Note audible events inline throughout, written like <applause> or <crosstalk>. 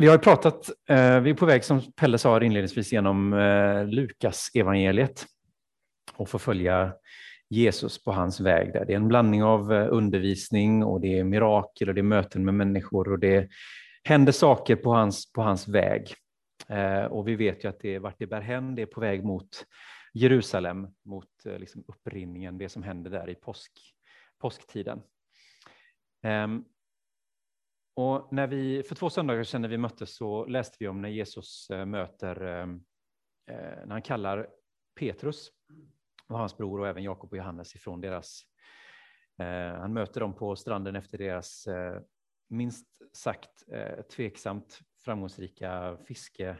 Vi har pratat, eh, vi är på väg som Pelle sa inledningsvis genom eh, Lukas evangeliet och får följa Jesus på hans väg. Där. Det är en blandning av eh, undervisning och det är mirakel och det är möten med människor och det händer saker på hans, på hans väg. Eh, och vi vet ju att det är vart det bär hän, det är på väg mot Jerusalem, mot eh, liksom upprinningen, det som händer där i påsk, påsktiden. Ehm, och när vi, för två söndagar sedan när vi möttes så läste vi om när Jesus eh, möter, eh, eh, när han kallar Petrus och hans bror och även Jakob och Johannes ifrån deras, han möter dem på stranden efter deras minst sagt tveksamt framgångsrika fiske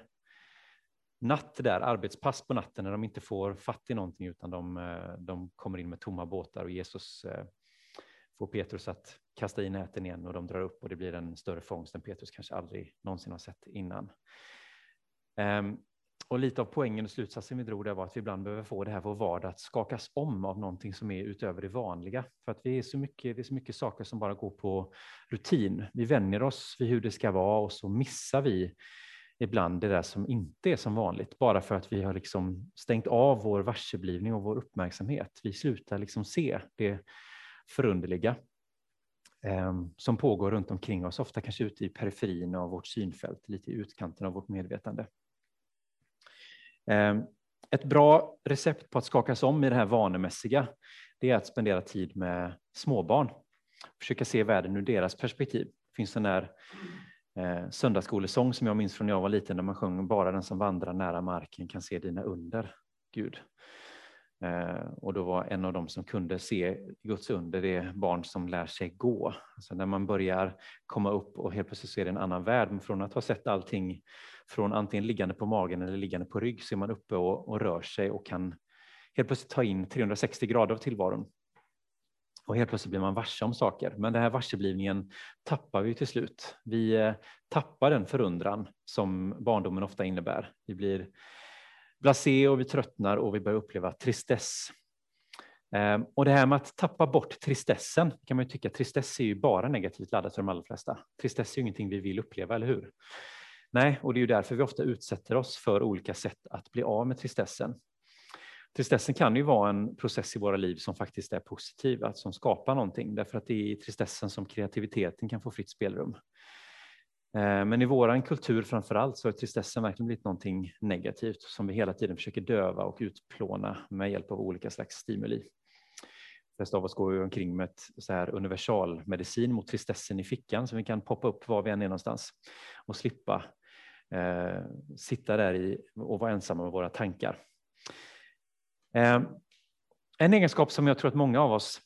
natt där, arbetspass på natten när de inte får fatt i någonting utan de, de kommer in med tomma båtar och Jesus får Petrus att kasta i näten igen och de drar upp och det blir en större fångst än Petrus kanske aldrig någonsin har sett innan. Um, och lite av poängen och slutsatsen vi drog där var att vi ibland behöver få det här vår vardag att skakas om av någonting som är utöver det vanliga. För att vi är så mycket, det är så mycket saker som bara går på rutin. Vi vänjer oss vid hur det ska vara och så missar vi ibland det där som inte är som vanligt, bara för att vi har liksom stängt av vår varseblivning och vår uppmärksamhet. Vi slutar liksom se det förunderliga Ehm, som pågår runt omkring oss, ofta kanske ute i periferin av vårt synfält, lite i utkanten av vårt medvetande. Eh, ett bra recept på att skakas om i det här vanemässiga, det är att spendera tid med småbarn. Försöka se världen ur deras perspektiv. Det finns en där eh, söndagsskolesång som jag minns från när jag var liten, när man sjöng bara den som vandrar nära marken kan se dina under, Gud. Eh, och då var en av dem som kunde se Guds under det barn som lär sig gå. Alltså när man börjar komma upp och helt plötsligt ser det en annan värld, men från att ha sett allting från antingen liggande på magen eller liggande på rygg så är man uppe och, och rör sig och kan helt plötsligt ta in 360 grader av tillvaron. Och helt plötsligt blir man varse om saker. Men den här varseblivningen tappar vi till slut. Vi eh, tappar den förundran som barndomen ofta innebär. Vi blir blasé och vi tröttnar och vi börjar uppleva tristess. Ehm, och det här med att tappa bort tristessen kan man ju tycka, tristess är ju bara negativt laddat för de allra flesta. Tristess är ju ingenting vi vill uppleva, eller hur? Nej, och det är ju därför vi ofta utsätter oss för olika sätt att bli av med tristessen. Tristessen kan ju vara en process i våra liv som faktiskt är positiv, som skapar någonting, därför att det är i tristessen som kreativiteten kan få fritt spelrum. Eh, men i våran kultur framför allt så har tristessen verkligen blivit någonting negativt som vi hela tiden försöker döva och utplåna med hjälp av olika slags stimuli. De flesta av oss går ju omkring med ett så här universalmedicin mot tristessen i fickan som vi kan poppa upp var vi än är någonstans och slippa eh, sitta där i och vara ensamma med våra tankar. Eh, en egenskap som jag tror att många av oss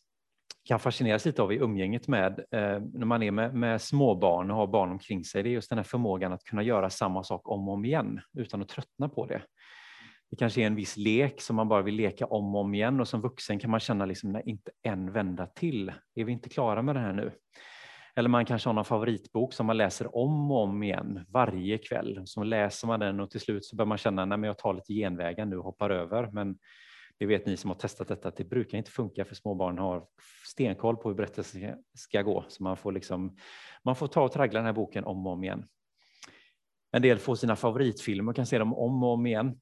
kan fascineras lite av i umgänget med eh, när man är med, med småbarn och har barn omkring sig, det är just den här förmågan att kunna göra samma sak om och om igen utan att tröttna på det. Det kanske är en viss lek som man bara vill leka om och om igen och som vuxen kan man känna liksom, nej, inte en vända till. Är vi inte klara med det här nu? Eller man kanske har någon favoritbok som man läser om och om igen varje kväll. Så läser man den och till slut så börjar man känna, nej men jag tar lite genvägar nu och hoppar över. Men det vet ni som har testat detta att det brukar inte funka för små barn har stenkoll på hur berättelsen ska gå. Så man får, liksom, man får ta och traggla den här boken om och om igen. En del får sina favoritfilmer och kan se dem om och om igen.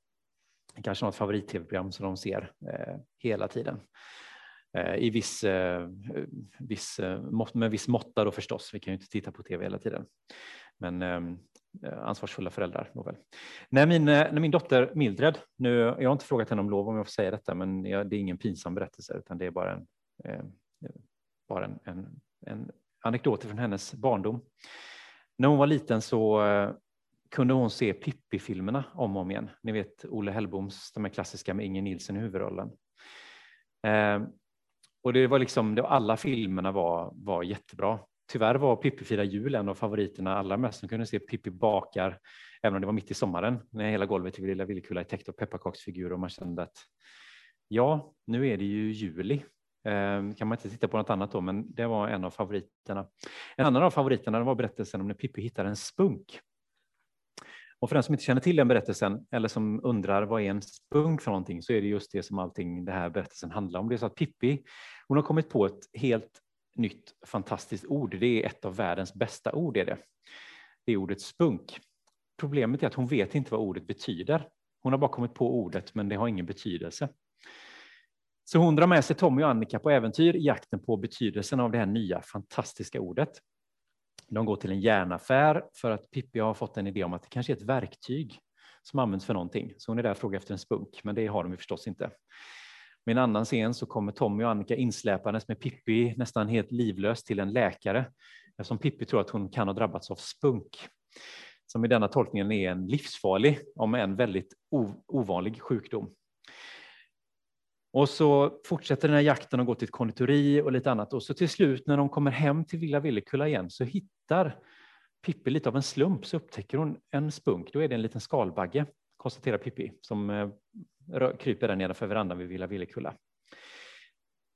Kanske något favorit-tv-program som de ser eh, hela tiden. Eh, I viss, eh, viss, eh, med viss måtta då förstås. Vi kan ju inte titta på tv hela tiden. Men Eh, Eh, ansvarsfulla föräldrar. Nåväl. När, min, eh, när min dotter Mildred, nu, jag har inte frågat henne om lov om jag får säga detta, men jag, det är ingen pinsam berättelse, utan det är bara en, eh, bara en, en, en anekdot från hennes barndom. När hon var liten så eh, kunde hon se Pippi-filmerna om och om igen. Ni vet Olle Hellboms, de här klassiska med Inger Nilsson i huvudrollen. Eh, och det var liksom, det, alla filmerna var, var jättebra. Tyvärr var Pippi firar jul en av favoriterna allra mest. Man kunde se Pippi bakar, även om det var mitt i sommaren, när hela golvet i Lilla Villekulla är täckt av pepparkaksfigurer och man kände att ja, nu är det ju juli. Ehm, kan man inte titta på något annat då, men det var en av favoriterna. En annan av favoriterna var berättelsen om när Pippi hittar en spunk. Och för den som inte känner till den berättelsen eller som undrar vad är en spunk för någonting så är det just det som allting det här berättelsen handlar om. Det är så att Pippi, hon har kommit på ett helt nytt fantastiskt ord. Det är ett av världens bästa ord. Är det. det är ordet spunk. Problemet är att hon vet inte vad ordet betyder. Hon har bara kommit på ordet, men det har ingen betydelse. Så hon drar med sig Tommy och Annika på äventyr i jakten på betydelsen av det här nya fantastiska ordet. De går till en järnaffär för att Pippi har fått en idé om att det kanske är ett verktyg som används för någonting. Så hon är där och frågar efter en spunk, men det har de ju förstås inte. Med en annan scen så kommer Tommy och Annika insläpandes med Pippi nästan helt livlös till en läkare eftersom Pippi tror att hon kan ha drabbats av spunk som i denna tolkningen är en livsfarlig, om än väldigt ovanlig sjukdom. Och så fortsätter den här jakten och går till ett konditori och lite annat. Och så till slut när de kommer hem till Villa Villekulla igen så hittar Pippi lite av en slump så upptäcker hon en spunk. Då är det en liten skalbagge, konstaterar Pippi, som eh, kryper där nedanför verandan vid Villa Villekulla.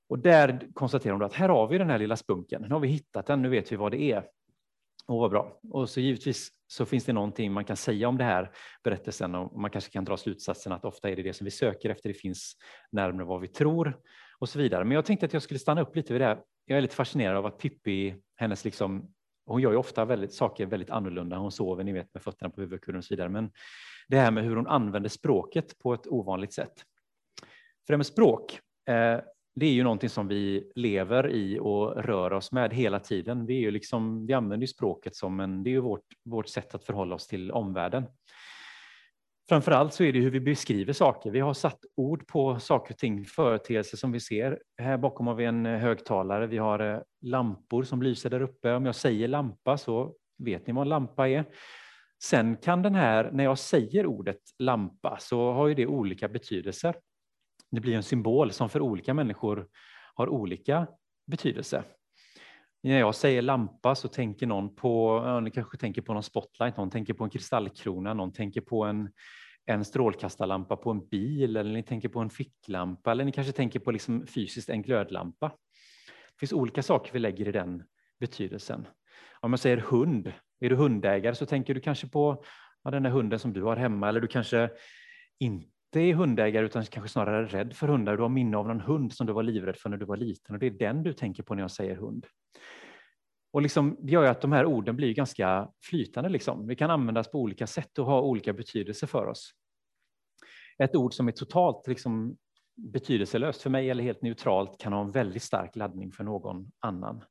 Och där konstaterar hon att här har vi den här lilla spunken. Nu har vi hittat den, nu vet vi vad det är. Och vad bra. Och så givetvis så finns det någonting man kan säga om det här berättelsen och man kanske kan dra slutsatsen att ofta är det det som vi söker efter, det finns närmare vad vi tror och så vidare. Men jag tänkte att jag skulle stanna upp lite vid det. här. Jag är lite fascinerad av att Pippi, hennes liksom, hon gör ju ofta väldigt, saker väldigt annorlunda. Hon sover, ni vet, med fötterna på huvudkudden och så vidare. Men det här med hur hon använder språket på ett ovanligt sätt. För det med språk, eh, det är ju någonting som vi lever i och rör oss med hela tiden. Vi, är ju liksom, vi använder ju språket som en, det är ju vårt, vårt sätt att förhålla oss till omvärlden. Framför allt så är det hur vi beskriver saker. Vi har satt ord på saker och ting, företeelser som vi ser. Här bakom har vi en högtalare. Vi har eh, lampor som lyser där uppe. Om jag säger lampa så vet ni vad en lampa är. Sen kan den här, när jag säger ordet lampa, så har ju det olika betydelser det blir en symbol som för olika människor har olika betydelse. När jag säger lampa så tänker någon på, ja, ni kanske tänker på någon spotlight, någon tänker på en kristallkrona, någon tänker på en, en strålkastarlampa på en bil, eller ni tänker på en ficklampa, eller ni kanske tänker på liksom fysiskt en glödlampa. Det finns olika saker vi lägger i den betydelsen. Om man säger hund, är du hundägare så tänker du kanske på ja, den där hunden som du har hemma, eller du kanske inte inte är hundägare utan kanske snarare rädd för hundar. Du har minne av någon hund som du var livrädd för när du var liten och det är den du tänker på när jag säger hund. Och liksom, det gör ju att de här orden blir ganska flytande. Liksom. Vi kan användas på olika sätt och ha olika betydelse för oss. Ett ord som är totalt liksom, betydelselöst för mig eller helt neutralt kan ha en väldigt stark laddning för någon annan.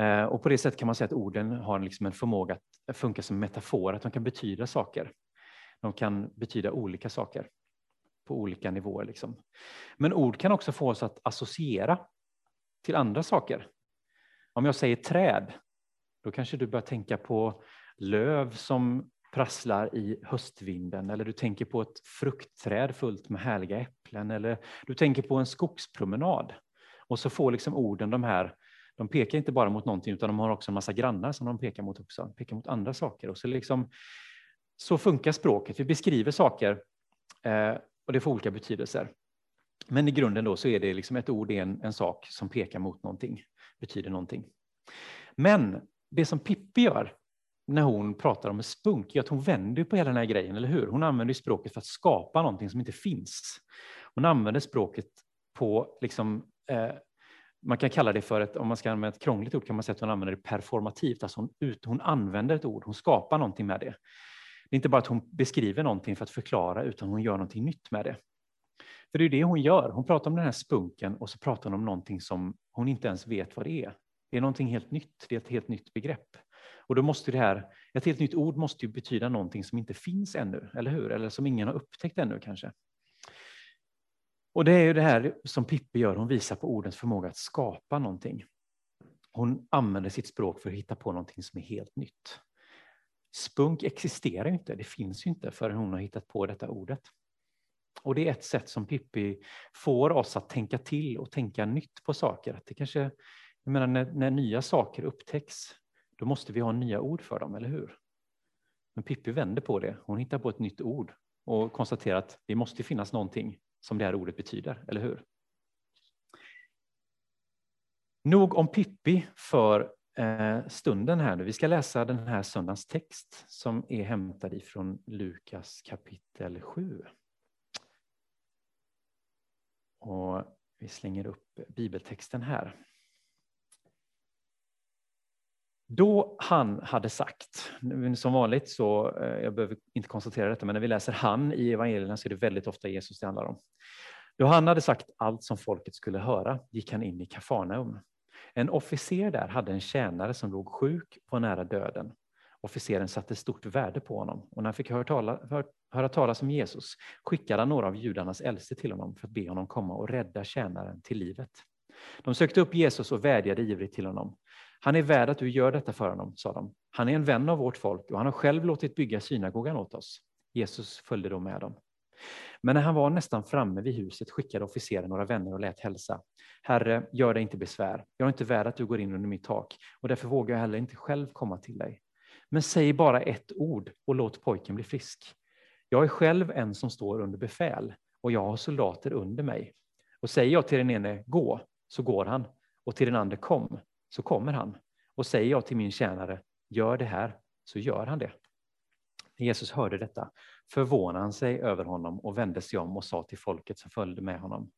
Eh, och på det sättet kan man säga att orden har liksom en förmåga att funka som metafor, att de kan betyda saker. De kan betyda olika saker på olika nivåer. Liksom. Men ord kan också få oss att associera till andra saker. Om jag säger träd, då kanske du börjar tänka på löv som prasslar i höstvinden, eller du tänker på ett fruktträd fullt med härliga äpplen, eller du tänker på en skogspromenad. Och så får liksom orden de här, de pekar inte bara mot någonting, utan de har också en massa grannar som de pekar mot också, de pekar mot andra saker. Och så liksom så funkar språket. Vi beskriver saker eh, och det får olika betydelser. Men i grunden då så är det liksom ett ord en, en sak som pekar mot någonting, betyder någonting. Men det som Pippi gör när hon pratar om en spunk är att hon vänder på hela den här grejen, eller hur? Hon använder språket för att skapa någonting som inte finns. Hon använder språket på, liksom, eh, man kan kalla det för ett, om man ska använda ett krångligt ord kan man säga att hon använder det performativt, alltså hon, ut, hon använder ett ord, hon skapar någonting med det. Det är inte bara att hon beskriver någonting för att förklara, utan hon gör någonting nytt med det. För det är det hon gör. Hon pratar om den här spunken och så pratar hon om någonting som hon inte ens vet vad det är. Det är någonting helt nytt, det är ett helt nytt begrepp. Och då måste det här, ett helt nytt ord måste ju betyda någonting som inte finns ännu, eller hur? Eller som ingen har upptäckt ännu kanske. Och det är ju det här som Pippi gör, hon visar på ordens förmåga att skapa någonting. Hon använder sitt språk för att hitta på någonting som är helt nytt. Spunk existerar ju inte, det finns ju inte förrän hon har hittat på detta ordet. Och det är ett sätt som Pippi får oss att tänka till och tänka nytt på saker. Att det kanske, jag menar, när, när nya saker upptäcks, då måste vi ha nya ord för dem, eller hur? Men Pippi vänder på det, hon hittar på ett nytt ord och konstaterar att det måste finnas någonting som det här ordet betyder, eller hur? Nog om Pippi för Eh, stunden här nu. Vi ska läsa den här söndagens text som är hämtad ifrån Lukas kapitel 7. Och vi slänger upp bibeltexten här. Då han hade sagt, som vanligt så, eh, jag behöver inte konstatera detta, men när vi läser han i evangelierna så är det väldigt ofta Jesus det handlar om. Då han hade sagt allt som folket skulle höra gick han in i Kafarnaum. En officer där hade en tjänare som låg sjuk och nära döden. Officeren satte stort värde på honom och när han fick höra, tala, hör, höra talas om Jesus skickade han några av judarnas äldste till honom för att be honom komma och rädda tjänaren till livet. De sökte upp Jesus och vädjade ivrigt till honom. Han är värd att du gör detta för honom, sa de. Han är en vän av vårt folk och han har själv låtit bygga synagogan åt oss. Jesus följde då med dem. Men när han var nästan framme vid huset skickade officeren några vänner och lät hälsa. Herre, gör dig inte besvär. Jag är inte värd att du går in under mitt tak och därför vågar jag heller inte själv komma till dig. Men säg bara ett ord och låt pojken bli frisk. Jag är själv en som står under befäl och jag har soldater under mig. Och säger jag till den ene gå, så går han, och till den andra kom, så kommer han. Och säger jag till min tjänare, gör det här, så gör han det. När Jesus hörde detta förvånade han sig över honom och vände sig om och sa till folket som följde med honom.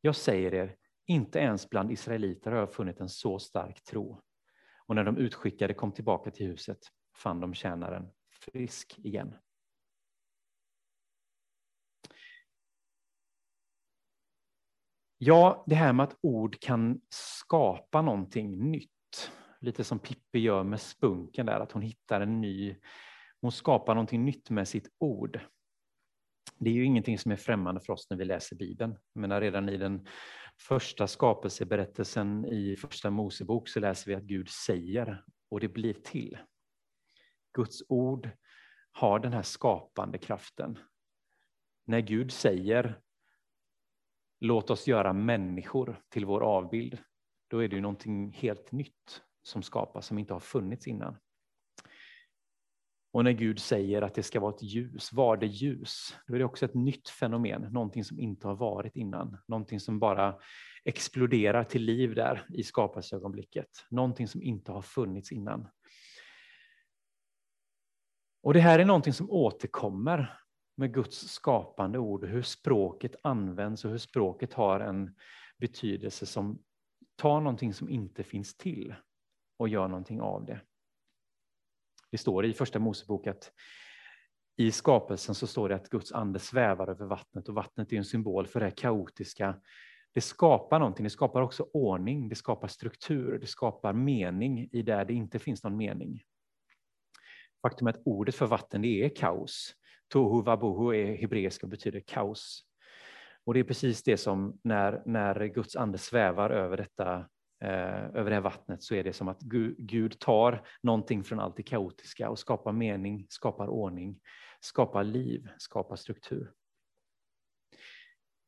Jag säger er, inte ens bland israeliter har jag funnit en så stark tro. Och när de utskickade kom tillbaka till huset fann de tjänaren frisk igen. Ja, det här med att ord kan skapa någonting nytt. Lite som Pippi gör med spunken där, att hon hittar en ny, hon skapar någonting nytt med sitt ord. Det är ju ingenting som är främmande för oss när vi läser Bibeln. Jag menar, redan i den första skapelseberättelsen i första Mosebok så läser vi att Gud säger och det blir till. Guds ord har den här skapande kraften. När Gud säger låt oss göra människor till vår avbild, då är det ju någonting helt nytt som skapas som inte har funnits innan. Och när Gud säger att det ska vara ett ljus, var det ljus, då är det också ett nytt fenomen, någonting som inte har varit innan, någonting som bara exploderar till liv där i skapelseögonblicket, någonting som inte har funnits innan. Och det här är någonting som återkommer med Guds skapande ord, hur språket används och hur språket har en betydelse som tar någonting som inte finns till och gör någonting av det. Det står i första Mosebok att i skapelsen så står det att Guds ande svävar över vattnet och vattnet är en symbol för det kaotiska. Det skapar någonting, det skapar också ordning, det skapar struktur, det skapar mening i där det inte finns någon mening. Faktum är att ordet för vatten det är kaos. Tohu vabohu är hebreiska och betyder kaos. Och det är precis det som när, när Guds ande svävar över detta Eh, över det här vattnet så är det som att Gud, tar någonting från allt det kaotiska och skapar mening, skapar ordning, skapar liv, skapar struktur.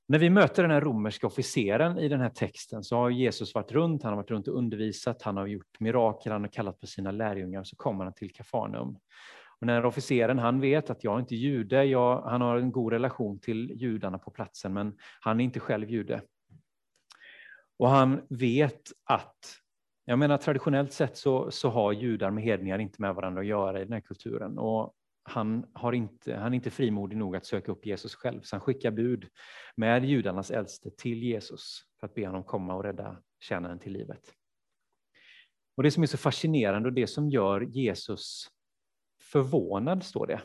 När vi möter den här romerska officeren i den här texten så har Jesus varit runt, han har varit runt och undervisat, han har gjort mirakel, han har kallat på sina lärjungar, så kommer han till Kafarnaum. Och när officeren, han vet att jag är inte jude, jag, han har en god relation till judarna på platsen, men han är inte själv jude. Och han vet att, jag menar traditionellt sett så, så har judar med hedningar inte med varandra att göra i den här kulturen. Och han, har inte, han är inte frimodig nog att söka upp Jesus själv, så han skickar bud med judarnas äldste till Jesus för att be honom komma och rädda tjänaren till livet. Och Det som är så fascinerande och det som gör Jesus förvånad, står det.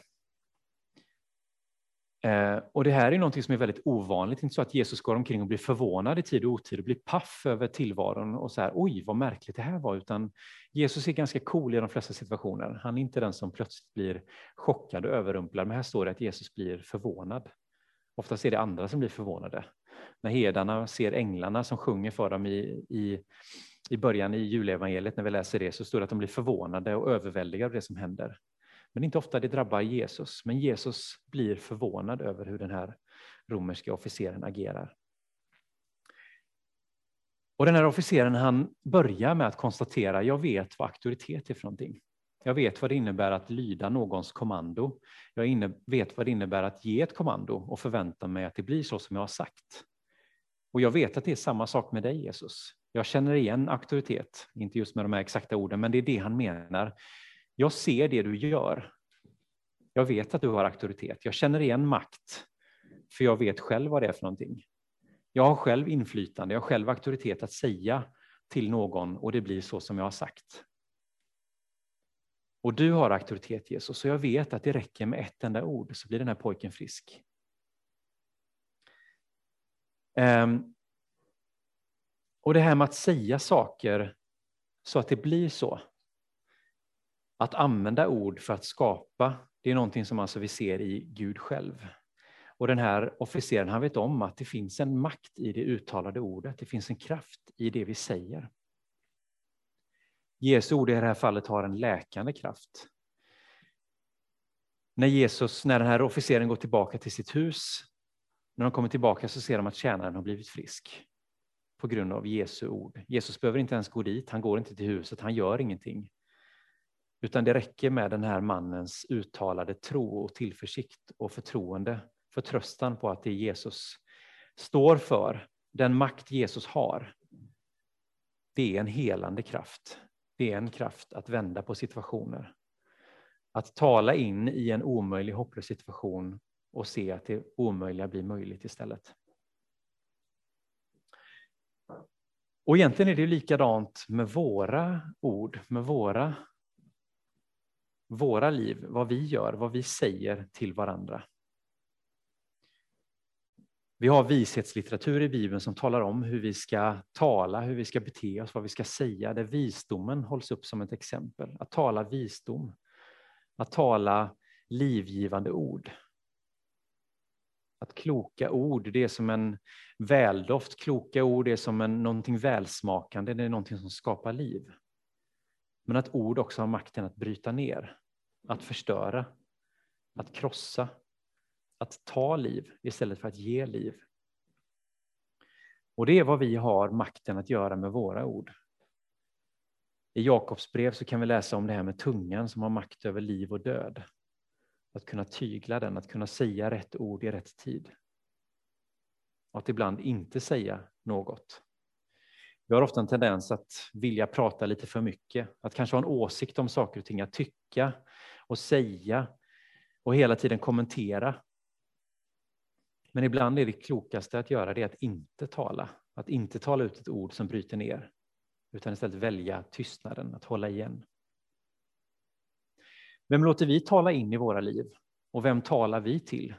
Eh, och det här är någonting som är väldigt ovanligt, inte så att Jesus går omkring och blir förvånad i tid och otid och blir paff över tillvaron och så här, oj vad märkligt det här var, utan Jesus är ganska cool i de flesta situationer. Han är inte den som plötsligt blir chockad och överrumplad, men här står det att Jesus blir förvånad. Oftast är det andra som blir förvånade. När hedarna ser änglarna som sjunger för dem i, i, i början i julevangeliet, när vi läser det, så står det att de blir förvånade och överväldigade av det som händer. Men inte ofta det drabbar Jesus, men Jesus blir förvånad över hur den här romerska officeren agerar. Och den här officeren han börjar med att konstatera, jag vet vad auktoritet är för någonting. Jag vet vad det innebär att lyda någons kommando. Jag vet vad det innebär att ge ett kommando och förvänta mig att det blir så som jag har sagt. Och jag vet att det är samma sak med dig Jesus. Jag känner igen auktoritet, inte just med de här exakta orden, men det är det han menar. Jag ser det du gör. Jag vet att du har auktoritet. Jag känner igen makt, för jag vet själv vad det är för någonting. Jag har själv inflytande, jag har själv auktoritet att säga till någon och det blir så som jag har sagt. Och du har auktoritet Jesus, så jag vet att det räcker med ett enda ord så blir den här pojken frisk. Um, och det här med att säga saker så att det blir så. Att använda ord för att skapa, det är någonting som alltså vi ser i Gud själv. Och den här officeren han vet om att det finns en makt i det uttalade ordet, det finns en kraft i det vi säger. Jesu ord i det här fallet har en läkande kraft. När Jesus, när den här officeren går tillbaka till sitt hus, när de kommer tillbaka så ser de att tjänaren har blivit frisk på grund av Jesu ord. Jesus behöver inte ens gå dit, han går inte till huset, han gör ingenting. Utan det räcker med den här mannens uttalade tro och tillförsikt och förtroende, förtröstan på att det Jesus står för, den makt Jesus har, det är en helande kraft. Det är en kraft att vända på situationer. Att tala in i en omöjlig, hopplös situation och se att det omöjliga blir möjligt istället. Och egentligen är det likadant med våra ord, med våra, våra liv, vad vi gör, vad vi säger till varandra. Vi har vishetslitteratur i Bibeln som talar om hur vi ska tala, hur vi ska bete oss, vad vi ska säga, där visdomen hålls upp som ett exempel. Att tala visdom, att tala livgivande ord. Att kloka ord, det är som en väldoft. Kloka ord är som en, någonting välsmakande, det är någonting som skapar liv. Men att ord också har makten att bryta ner, att förstöra, att krossa, att ta liv istället för att ge liv. Och det är vad vi har makten att göra med våra ord. I Jakobs brev så kan vi läsa om det här med tungan som har makt över liv och död. Att kunna tygla den, att kunna säga rätt ord i rätt tid. Och att ibland inte säga något. Vi har ofta en tendens att vilja prata lite för mycket, att kanske ha en åsikt om saker och ting, att tycka och säga och hela tiden kommentera. Men ibland är det klokaste att göra det att inte tala, att inte tala ut ett ord som bryter ner, utan istället välja tystnaden, att hålla igen. Vem låter vi tala in i våra liv? Och vem talar vi till?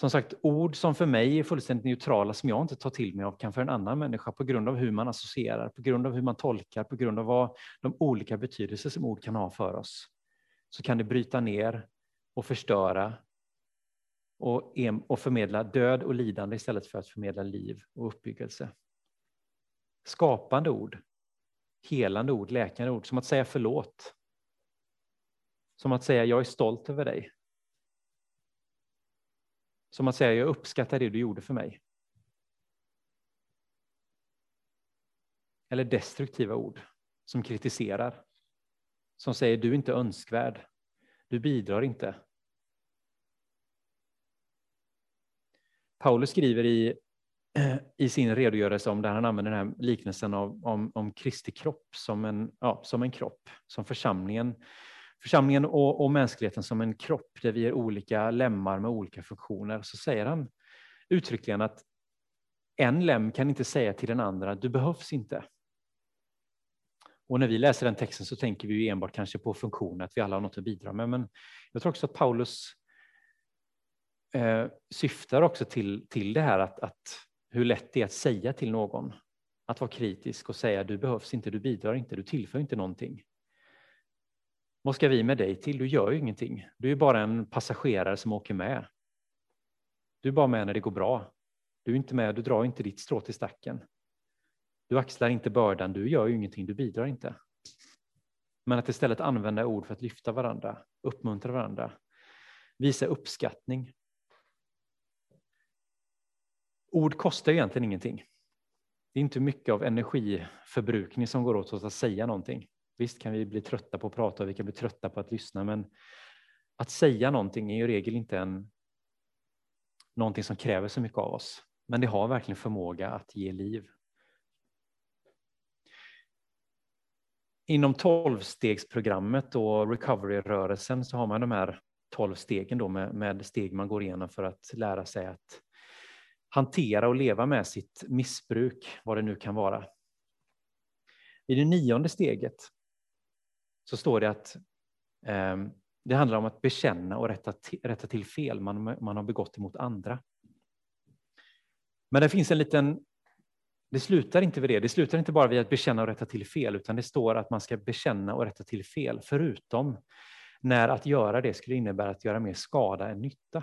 Som sagt, ord som för mig är fullständigt neutrala, som jag inte tar till mig av, kan för en annan människa på grund av hur man associerar, på grund av hur man tolkar, på grund av vad de olika betydelser som ord kan ha för oss, så kan det bryta ner och förstöra och, och förmedla död och lidande istället för att förmedla liv och uppbyggelse. Skapande ord, helande ord, läkande ord, som att säga förlåt, som att säga jag är stolt över dig. Som att säga jag uppskattar det du gjorde för mig. Eller destruktiva ord som kritiserar. Som säger du är inte önskvärd. Du bidrar inte. Paulus skriver i, <clears throat> i sin redogörelse om där han använder den här liknelsen av, om, om Kristi kropp som en, ja, som en kropp, som församlingen församlingen och, och mänskligheten som en kropp där vi är olika lemmar med olika funktioner, så säger han uttryckligen att en lem kan inte säga till den andra, du behövs inte. Och när vi läser den texten så tänker vi ju enbart kanske på funktionen, att vi alla har något att bidra med. Men jag tror också att Paulus eh, syftar också till, till det här att, att hur lätt det är att säga till någon, att vara kritisk och säga du behövs inte, du bidrar inte, du tillför inte någonting. Vad ska vi med dig till? Du gör ju ingenting. Du är bara en passagerare som åker med. Du är bara med när det går bra. Du är inte med, du drar inte ditt strå till stacken. Du axlar inte bördan, du gör ju ingenting, du bidrar inte. Men att istället använda ord för att lyfta varandra, uppmuntra varandra, visa uppskattning. Ord kostar egentligen ingenting. Det är inte mycket av energiförbrukning som går åt att säga någonting. Visst kan vi bli trötta på att prata och vi kan bli trötta på att lyssna, men att säga någonting är ju i regel inte en, någonting som kräver så mycket av oss. Men det har verkligen förmåga att ge liv. Inom tolvstegsprogrammet och recovery-rörelsen så har man de här tolv stegen då med, med steg man går igenom för att lära sig att hantera och leva med sitt missbruk, vad det nu kan vara. I det nionde steget så står det att eh, det handlar om att bekänna och rätta till, rätta till fel man, man har begått emot andra. Men det finns en liten... Det slutar inte vid det. Det slutar inte bara vid att bekänna och rätta till fel, utan det står att man ska bekänna och rätta till fel, förutom när att göra det skulle innebära att göra mer skada än nytta.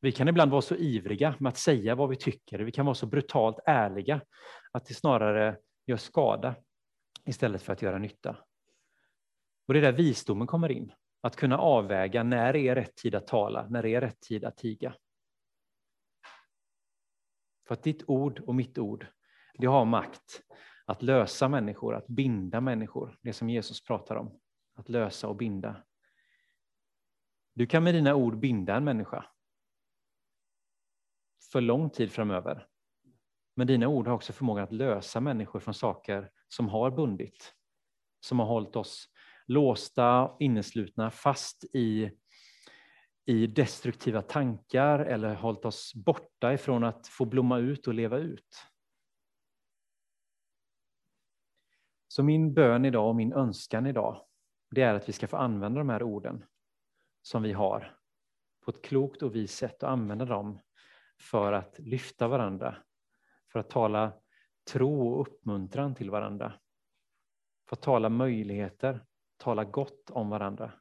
Vi kan ibland vara så ivriga med att säga vad vi tycker, vi kan vara så brutalt ärliga att det snarare gör skada istället för att göra nytta. Och det är där visdomen kommer in, att kunna avväga när det är rätt tid att tala, när det är rätt tid att tiga. För att ditt ord och mitt ord, det har makt att lösa människor, att binda människor, det som Jesus pratar om, att lösa och binda. Du kan med dina ord binda en människa för lång tid framöver. Men dina ord har också förmågan att lösa människor från saker som har bundit, som har hållit oss låsta, inneslutna, fast i, i destruktiva tankar eller hållit oss borta ifrån att få blomma ut och leva ut. Så min bön idag och min önskan idag, det är att vi ska få använda de här orden som vi har på ett klokt och vis sätt och använda dem för att lyfta varandra, för att tala tro och uppmuntran till varandra, för att tala möjligheter, tala gott om varandra.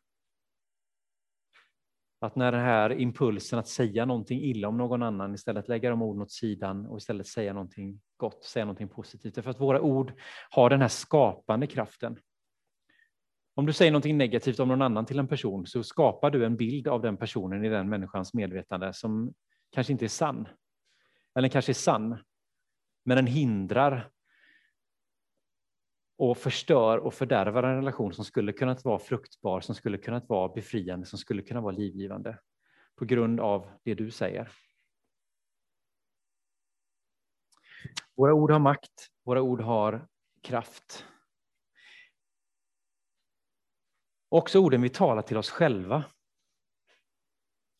Att när den här impulsen att säga någonting illa om någon annan, istället lägga de orden åt sidan och istället säga någonting gott, säga någonting positivt. För att våra ord har den här skapande kraften. Om du säger någonting negativt om någon annan till en person så skapar du en bild av den personen i den människans medvetande som kanske inte är sann. Eller kanske är sann, men den hindrar och förstör och fördärvar en relation som skulle kunnat vara fruktbar, som skulle kunnat vara befriande, som skulle kunna vara livgivande på grund av det du säger. Våra ord har makt, våra ord har kraft. Också orden vi talar till oss själva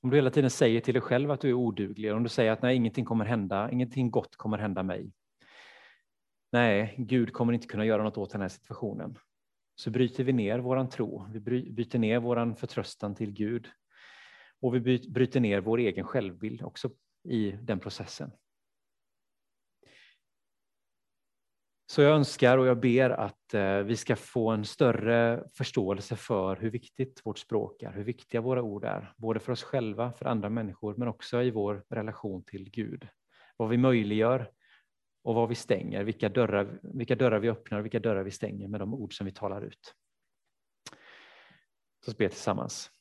om du hela tiden säger till dig själv att du är oduglig, om du säger att nej, ingenting kommer hända, ingenting gott kommer hända mig. Nej, Gud kommer inte kunna göra något åt den här situationen. Så bryter vi ner våran tro, vi bryter ner våran förtröstan till Gud. Och vi bryter ner vår egen självbild också i den processen. Så jag önskar och jag ber att eh, vi ska få en större förståelse för hur viktigt vårt språk är, hur viktiga våra ord är, både för oss själva, för andra människor, men också i vår relation till Gud. Vad vi möjliggör och vad vi stänger, vilka dörrar, vilka dörrar vi öppnar och vilka dörrar vi stänger med de ord som vi talar ut. Så ber tillsammans.